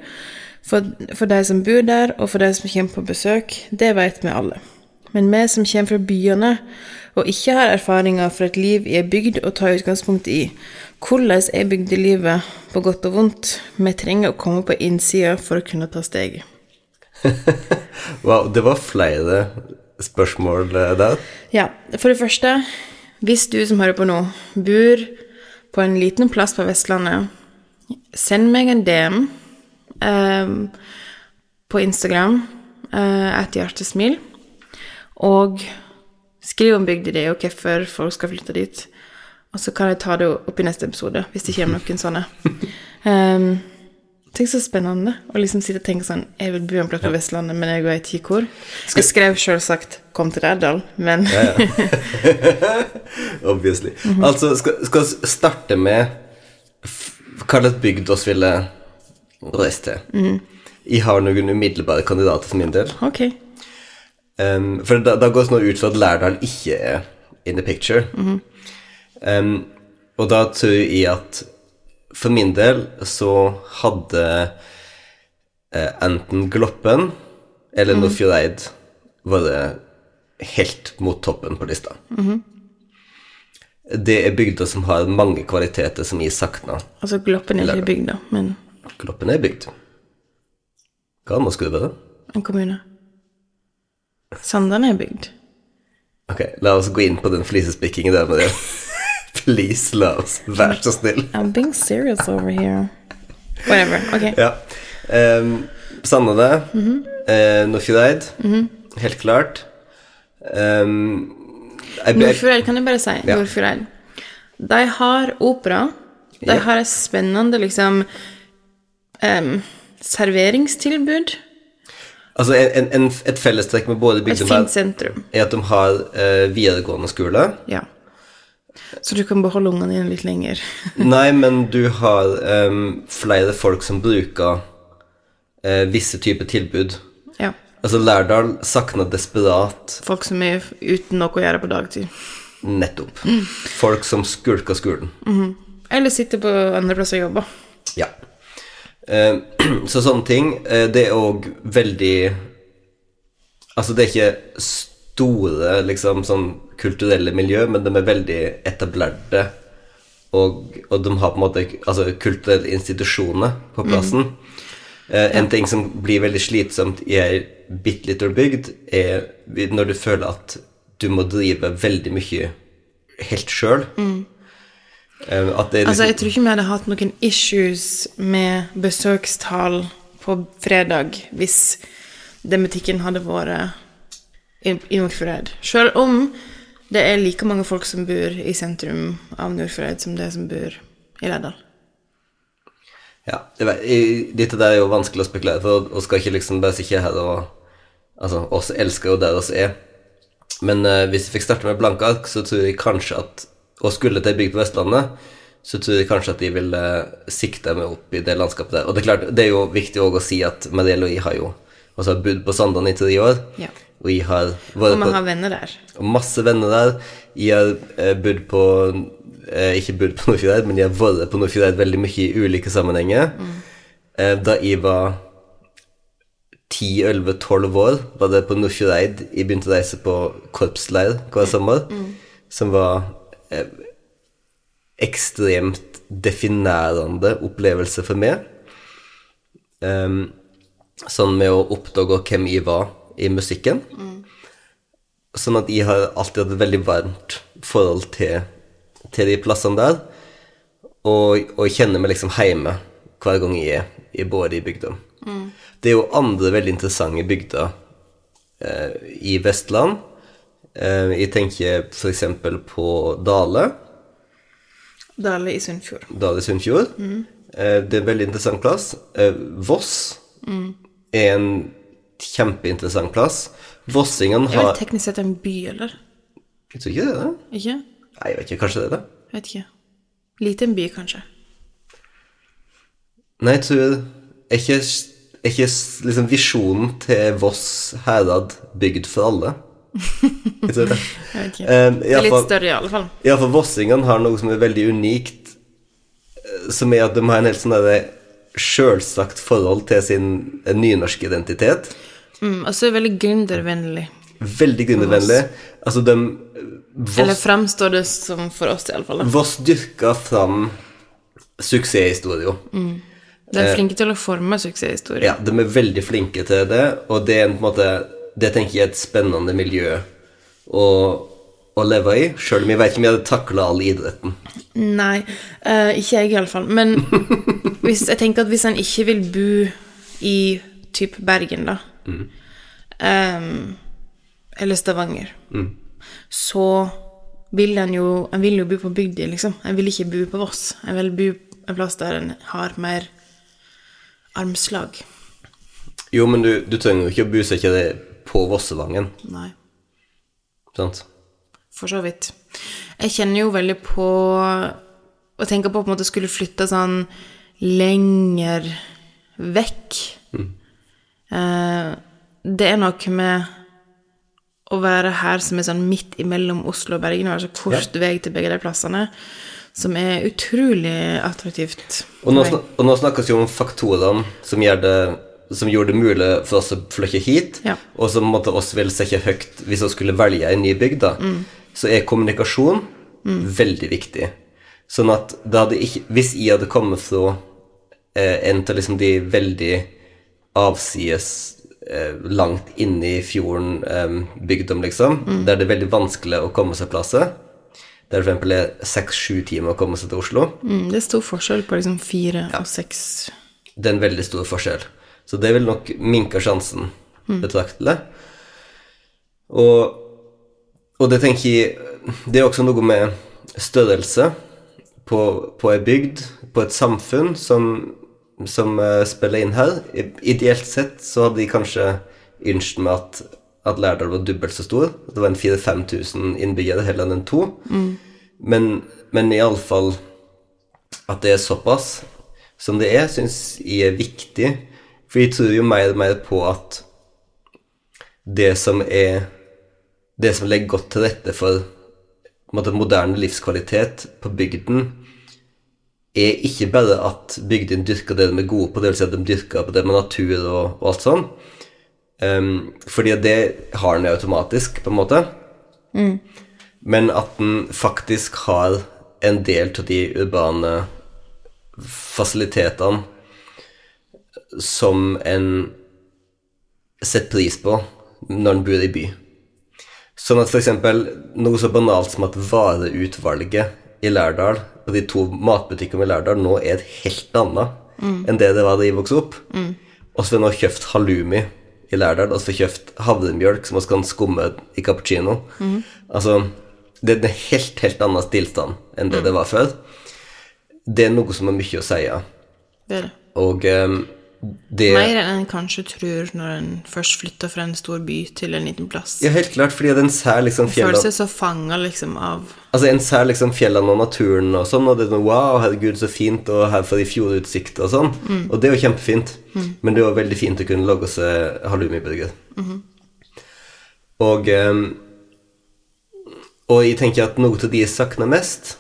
for, for de som bor der, og for de som kommer på besøk, det vet vi alle. Men vi som kommer fra byene og ikke har erfaringer fra et liv i ei bygd å ta utgangspunkt i, hvordan er bygdelivet på godt og vondt? Vi trenger å komme på innsida for å kunne ta steget. Wow, det var flere spørsmål eh, der. Ja, for det første, hvis du som hører på nå, bor på en liten plass på Vestlandet, send meg en DM eh, på Instagram, et hjertesmil, og skriv om bygda di og hvorfor folk skal flytte dit. Og så kan jeg ta det opp i neste episode, hvis det kommer noen sånne. Um, Tenk så spennende å liksom sitte og tenke sånn Jeg vil bo en plass på Vestlandet, men jeg vet ikke hvor. Jeg skrev selvsagt 'Kom til Lærdal', men Obviously. Altså, skal, vi starte med hva slags bygd oss ville reist til. Jeg har noen umiddelbare kandidater for min del. ok. Um, for da, da går det sånn ut fra at Lærdal ikke er in the picture. um, og da tror jeg at for min del så hadde uh, enten Gloppen eller Nordfjordeid vært helt mot toppen på lista. Det er bygder som har mange kvaliteter som jeg savner. Altså, Gloppen er ikke bygd, da, men Gloppen er bygd. Hva annet skulle det være? en kommune. Sandane er bygd. Ok, la oss gå inn på den flisespikkingen der med det. Please, la oss. Vær så snill. I'm being serious over here. Whatever. Ok. Ja. Um, Sandane, eh, Nordfjordeid, helt klart. Um, jeg, Nordfjordeid, kan jeg bare si. Ja. Nordfjordeid. De har opera. De har et spennende, liksom em, serveringstilbud. altså, en, en, et fellestrekk med både bygdene er at de har uh, videregående skole. Ja. Så du kan beholde ungene dine litt lenger. Nei, men du har um, flere folk som bruker uh, visse typer tilbud. Ja. Altså, Lærdal savner desperat Folk som er uten noe å gjøre på dagtid. nettopp folk som skulker skolen. Eller sitter på andre plasser og jobber. Ja. Eh, så sånne ting, eh, det er òg veldig Altså, det er ikke store, liksom, sånn kulturelle miljø, men de er veldig etablerte. Og, og de har på en måte altså, kulturelle institusjoner på plassen. Mm. en ting som blir veldig slitsomt i ei bitte lita bygd, er når du føler at du må drive veldig mye helt sjøl. Eh, er Altså, jeg liksom tror ikke vi hadde hatt noen issues med besøkstall på fredag hvis den butikken hadde vært i, i Nordfjordeid. Selv om det er like mange folk som bor i sentrum av Nordfjordeid som det som bor i Lærdal. Ja, det, dette der er jo vanskelig å spekulere for, og skal ikke liksom bare sitte her og Altså, oss elsker jo der oss er. Men uh, hvis vi fikk starte med blanke ark, så tror jeg kanskje at Og skulle til ei bygd på Vestlandet, så tror jeg kanskje at de ville sikte meg opp i det landskapet der. Og det er klart, det er jo viktig å si at Mariell og jeg har jo også har bodd på Sandane i tre år. Ja. Og jeg har Og vært vi på har venner der. og masse venner der. Jeg har eh, bodd på eh, Ikke bodd på Nordfjordeid, men jeg har vært på Nordfjordeid veldig mye i ulike sammenhenger. Eh, da jeg var 10-11-12 år, var det på Nordfjordeid jeg begynte å reise på korpsleir hver sommer, som var eh, ekstremt definerende opplevelse for meg. Um, sånn med å oppdage hvem jeg var i musikken. Sånn at jeg har alltid hatt et veldig varmt forhold til, til de plassene der. Og, og kjenner meg liksom hjemme hver gang jeg er i både i bygda. Det er jo andre veldig interessante bygder eh, i Vestland. Eh, jeg tenker f.eks. på Dale. Dale i Sunnfjord. Dale i Sunnfjord. Eh, det er en veldig interessant plass. Eh, Voss er en kjempeinteressant plass. Vossingene Er det teknisk sett en by, eller? Jeg tror ikke det er det. Ikke? Nei, jeg vet ikke. Kanskje det er det? Jeg vet ikke. Liten by, kanskje. Nei, jeg tror Er ikke, er ikke liksom visjonen til Voss herad bygd for alle? Jeg tror det. Jeg vet ikke. Um, Det er litt større, i alle fall. Ja, for vossingene har noe som er veldig unikt, eh, som er at de har en helt sånn sjølsagt forhold til sin eh, nynorske identitet. Mm, og så er det veldig gründervennlig. Veldig gründervennlig. Altså, de Eller Voss, fremstår det som for oss, i alle fall. Voss dyrka fram suksesshistorier. De er flinke til å forme suksesshistorier. Ja, de er veldig flinke til det, og det er en, på en måte Det tenker jeg er et spennende miljø å, å leve i, sjøl om jeg vet ikke om jeg hadde takla all idretten. Nei, uh, ikke jeg i alle fall. Men hvis, jeg tenker at hvis en ikke vil bo i typ Bergen, da, ehm, eller Stavanger, så vil en jo En vil jo bo på bygda, liksom. En vil ikke bo på Voss. En vil bo en plass der en har mer armslag. Jo, men du, du trenger jo ikke å bosette deg på Vossevangen, Nei. sant? For så vidt. Jeg kjenner jo veldig på Å tenke på på en måte skulle flytte sånn lenger vekk. Eh, det er noe med å være her som er sånn midt imellom Oslo og Bergen, og være så kort vei til begge de plassene, som er utrolig attraktivt. Og nå, snak- og nå snakkes jo om faktorene som, gjør det, som gjorde det mulig for oss å flytte hit, Ja. og som måtte oss ville sette høyt hvis vi skulle velge en ny bygd, da. Så er kommunikasjon veldig viktig. Sånn at ikke Hvis jeg hadde kommet fra eh, en av liksom de veldig avsides eh, langt inne i fjorden eh, bygdom, liksom, der det er veldig vanskelig å komme seg plasser, der det eksempel er seks-sju timer å komme seg til Oslo, Mm, det er stor forskjell på liksom fire og seks det er en veldig stor forskjell. Så det vil nok minke sjansen betraktelig. Og, og det tenker jeg Det er også noe med størrelse på, på ei bygd, på et samfunn, som, som eh, spiller inn her. Ideelt sett så hadde de kanskje ønsket meg at, at Lærdal var dobbelt så stor. Det var en 4000-5000 innbyggere heller enn en to. Men, men iallfall at det er såpass som det er, syns jeg er viktig. For jeg tror jo mer og mer på at det som er Det som legger godt til rette for måte, moderne livskvalitet på bygden, er ikke bare at bygdene dyrker det de er gode på, dvs. Si at de dyrker på det med natur og, og alt sånn. Um, fordi det har den automatisk, på en måte. Men at den faktisk har en del av de urbane fasilitetene som en setter pris på når en bor i by. Sånn at f.eks. noe så banalt som at vareutvalget i Lærdal, på de to matbutikkene i Lærdal, nå er et helt annet enn det det var da jeg vokste opp. Og så har vi nå kjøpt halloumi i Lærdal, og så har vi kjøpt havremjølk som vi kan skumme i cappuccino. Altså, det er en helt, helt annen tilstand enn det det var før. Det er noe som har mye å si, ja. Det er det. Og ehm, det Mer enn en kanskje tror når en først flytter fra en stor by til en liten plass. Ja, helt klart, fordi den ser liksom Føler fjellene seg så fanga liksom av Altså, en ser liksom fjellene og naturen og sånn, og det er sånn Wow, herregud, så fint, og her får de fjordutsikt og sånn. Og det er jo kjempefint. Men det er jo veldig fint å kunne lage seg halloumiburger. Og ehm, Og jeg tenker at noe av de jeg savner mest,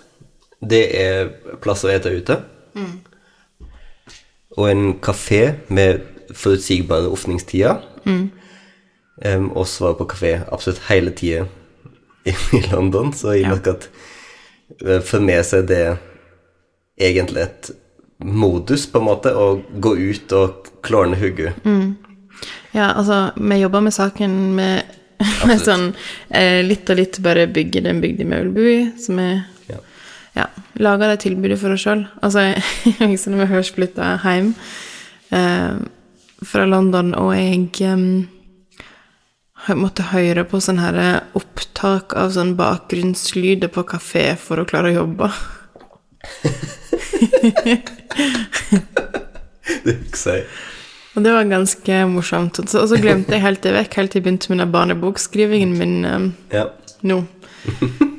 det er plass å ete ute. Og en kafé med forutsigbare åpningstider. Um, oss var på kafé absolutt hele tida i, i London, så jeg Ja. merker at eh, for meg så er det egentlig et modus, på en måte, å gå ut og klårne hodet. Ja, altså, vi jobber med saken med, med sånn eh, litt og litt bare bygge den bygda bo i, som er Ja. laga det tilbudet for oss sjøl. Altså, husker når vi først flytta hjem eh, fra London, og jeg eh, måtte høre på sånn her opptak av sånn bakgrunnslyder på kafé for å klare å jobbe. Det husker jeg. Og det var ganske morsomt. Og så, glemte jeg helt det vekk, helt til jeg begynte med den barnebokskrivingen min eh, Ja. nå.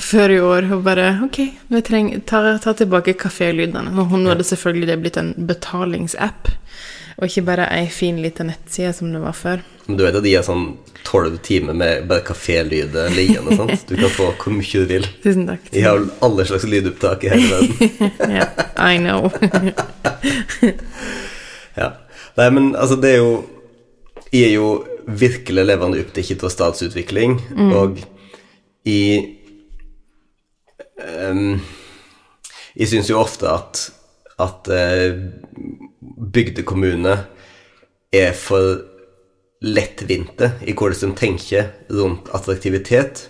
Før i år. Og bare Ok, vi trenger ta, ta tilbake kafélydene. Nå, nå hadde selvfølgelig det blitt en betalingsapp, og ikke bare ei fin lita nettside som det var før. Men du vet at de har sånn tolv timer med bare kafélyder liggende. sant? Du kan få hvor mye du vil. Tusen takk. De har alle slags lydopptak i hele verden. Ja, I know. Ja. Nei, men altså, det er jo Jeg er jo virkelig levende opptatt av statsutvikling, og i ehm, Jeg syns jo ofte at at eh, bygdekommuner er for lettvinte i hvordan de tenker rundt attraktivitet.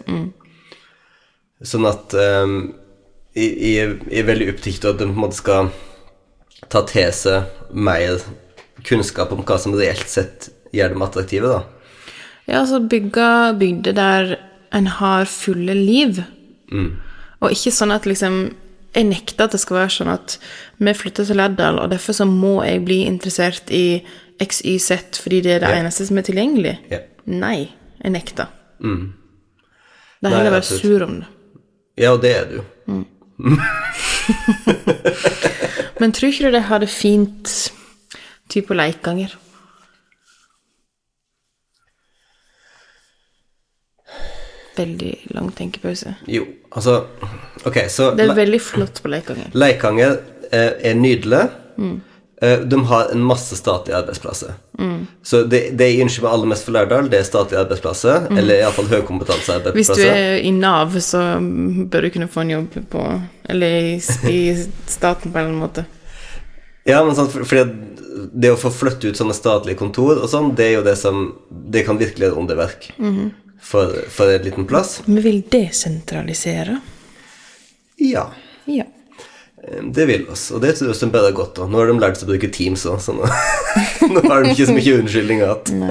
Sånn at um, jeg, jeg er- veldig opptatt av at de på en måte skal ta til seg mer kunnskap om hva som reelt sett gjør dem attraktive, da. Ja, altså bygge bygder der en har fulle liv. Og ikke sånn at liksom Jeg nekter at det skal være sånn at vi flytter til Lærdal, og derfor så må jeg bli interessert i XYZ fordi det er det yeah. eneste som er tilgjengelig. Yeah. Nei, jeg nekter. Det er heller å være sur om det. Ja, og det er du. Men tror ikke du det har det fint typ på Leikanger? Veldig lang tenkepause. Jo, altså Ok, så Det er veldig flott på Leikanger. Leikanger eh, er nydelig. Eh, de har en masse statlige arbeidsplasser. Så det, det jeg ønsker meg aller mest for Lærdal, det er statlige arbeidsplasser. Eller iallfall Hvis du er i Nav, så bør du kunne få en jobb på Eller i, staten på en eller annen måte. Ja, men sånn, for, det å få flytte ut sånne statlige kontor og sånn, det er jo det som Det kan virkelig være underverk for, for en liten plass. Vi vil desentralisere. Ja. Ja. eh, Det vil oss, og det tror jeg bare er godt. Og nå har de lært seg å bruke Teams òg, så nå, nå har de ikke så mye unnskyldninger igjen.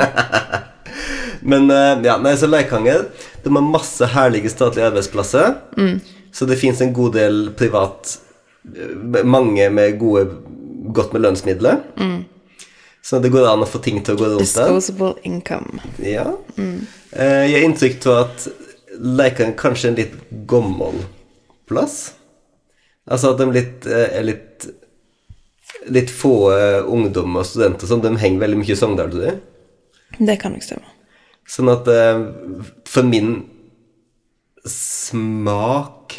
Men eh, ja, nei, så Leikanger De har masse herlige statlige arbeidsplasser. Så det fins en god del privat eh, Mange med gode godt med lønnsmidler. Så det går an å få ting til å gå rundt der. Disposable income. Ja. Mm. Jeg har inntrykk av at Leikanger kanskje en litt gammel plass. Altså at de litt, eh, er litt Litt få ungdommer og studenter som de henger veldig mye i Sogndal, tror jeg. Det kan nok stemme. Sånn at eh, for min smak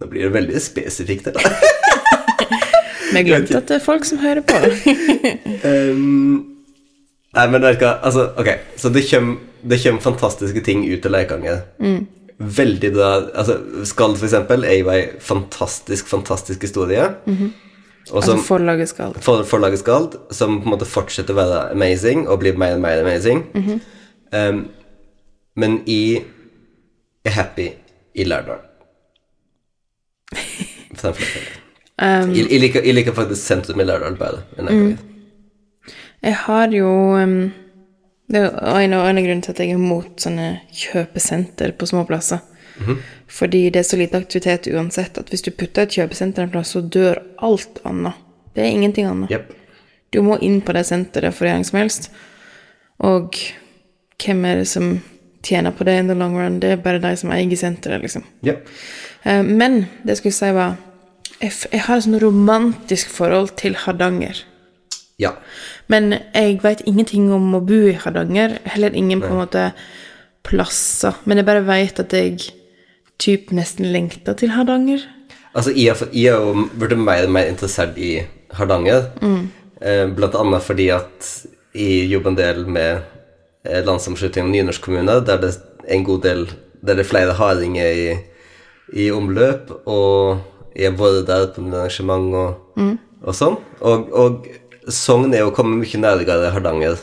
Nå blir det veldig spesifikt, det Vi glemte at det er folk som hører på. Um, nei, men vet du hva, altså, ok, så det kommer, det kommer fantastiske ting ut til Leikanger. Veldig bra, altså Skald for eksempel er jo ei fantastisk, fantastisk historie. Og Altså som forlaget Skald. for, forlaget Skald, som på en måte fortsetter å være amazing, og blir mer og mer amazing. um, men i er happy i Lærdal. For den. Um, jeg, jeg, liker, jeg liker faktisk sentrum i Lærdal Mm. Jeg har jo um, Det er en av en av grunnene til at jeg er mot sånne kjøpesenter på små plasser. Fordi det er så lite aktivitet uansett at hvis du putter et kjøpesenter en plass, så dør alt annet. Det er ingenting annet. Yep. Du må inn på det senteret for gjøring som helst. Og hvem er det som tjener på det in the long run? Det er bare de som eier senteret, liksom. Yep. Uh, Men det jeg skulle si var jeg, har et sånn romantisk forhold til Hardanger. Ja. Men jeg vet ingenting om å bo i Hardanger. Heller ingen på en måte plasser. Men jeg bare vet at jeg typ nesten lengter til Hardanger. Altså, jeg har, jo blitt mer og mer interessert i Hardanger. Mm. blant annet fordi at jeg jobber en del med landsomslutning landssammenslutning av nynorskkommuner, der det er en god del Der det er flere hardinger i, i omløp, og jeg har vært der på noen arrangement og, og sånn. Og, og Sogn er jo kommet mye nærmere Hardanger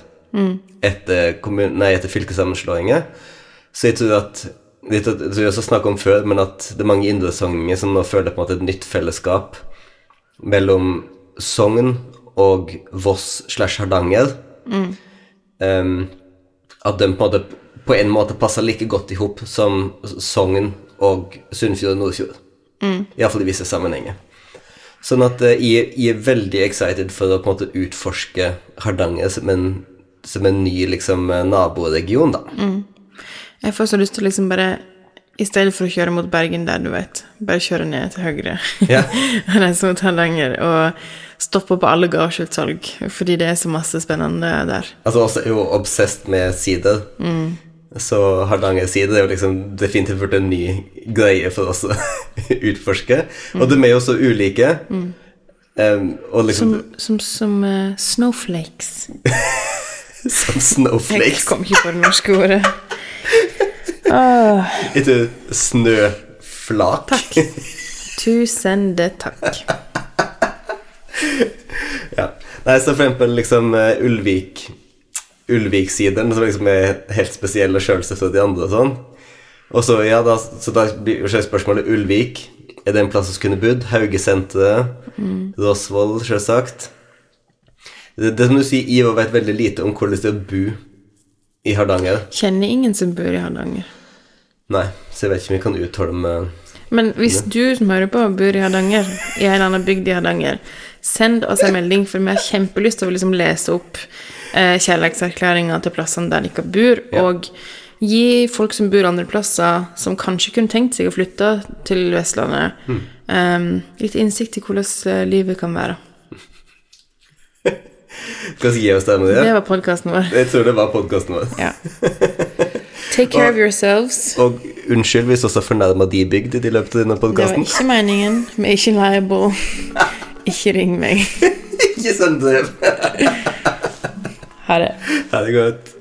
etter, kommun- nei, etter fylkessammenslåinger. Så jeg tror at jeg tror jeg også snakket om før, men at det er mange indre sogninger som nå føler på en måte et nytt fellesskap mellom Sogn og Voss slash Hardanger. Em, at de på en måte på en måte passer like godt i hop som Sogn og Sunnfjord og Nordfjord. Mm. Iallfall i visse sammenhenger. Sånn at uh, jeg, jeg, er veldig excited for å på en måte utforske Hardanger som en, som en ny liksom, naboregion, da. Mm. Jeg får så lyst til å liksom bare i stedet for å kjøre mot Bergen der, du vet, bare kjøre ned til høyre yeah. og reise mot Hardanger og stoppe på alle gårdsutsalg, fordi det er så masse spennende der. Altså også er jo obsessed med sider. Mm. Så Hardanger-side er jo liksom definitivt blitt en ny greie for oss å utforske. Mm. Og de er jo så ulike. Mm. Um, liksom, som som, som uh, snowflakes. som snowflakes? Jeg kom ikke på det norske ordet. Ah. Ikke snøflak. Takk. Tusende takk. ja. Nei, så for eksempel liksom uh, Ulvik Ulvik-siden, som liksom er helt spesiell og sjølsagt fra de andre og sånn. Og så, ja, da, så da blir spørsmålet Ulvik. Er det en plass vi kunne bodd? Haugesenteret? Mm. Rosvoll, sjølsagt. Det, det som du sier, Ivo vet veldig lite om hvordan det er å bo i Hardanger. Kjenner ingen som bor i Hardanger. Nei, så jeg vet ikke om vi kan uttale meg Men hvis du som hører på, bor i Hardanger, i en eller annen bygd i Hardanger, send oss en melding, for vi har kjempelyst til å liksom lese opp eh, kjærlighetserklæringer til plassene der dere bor, ja. og gi folk som bor andre plasser, som kanskje kunne tenkt seg å flytte til Vestlandet, mm. um, litt innsikt i hvordan eh, livet kan være. Skal vi gi oss der med det? Det var podkasten vår. Jeg tror det var podkasten vår. Ja. Take care og, of yourselves. Og unnskyld hvis også fornærma de bygd i løpet av denne podkasten. Det var ikke meningen. Vi er ikke liable. Ikke ring meg. ikke send brev. ha det. Ha det godt.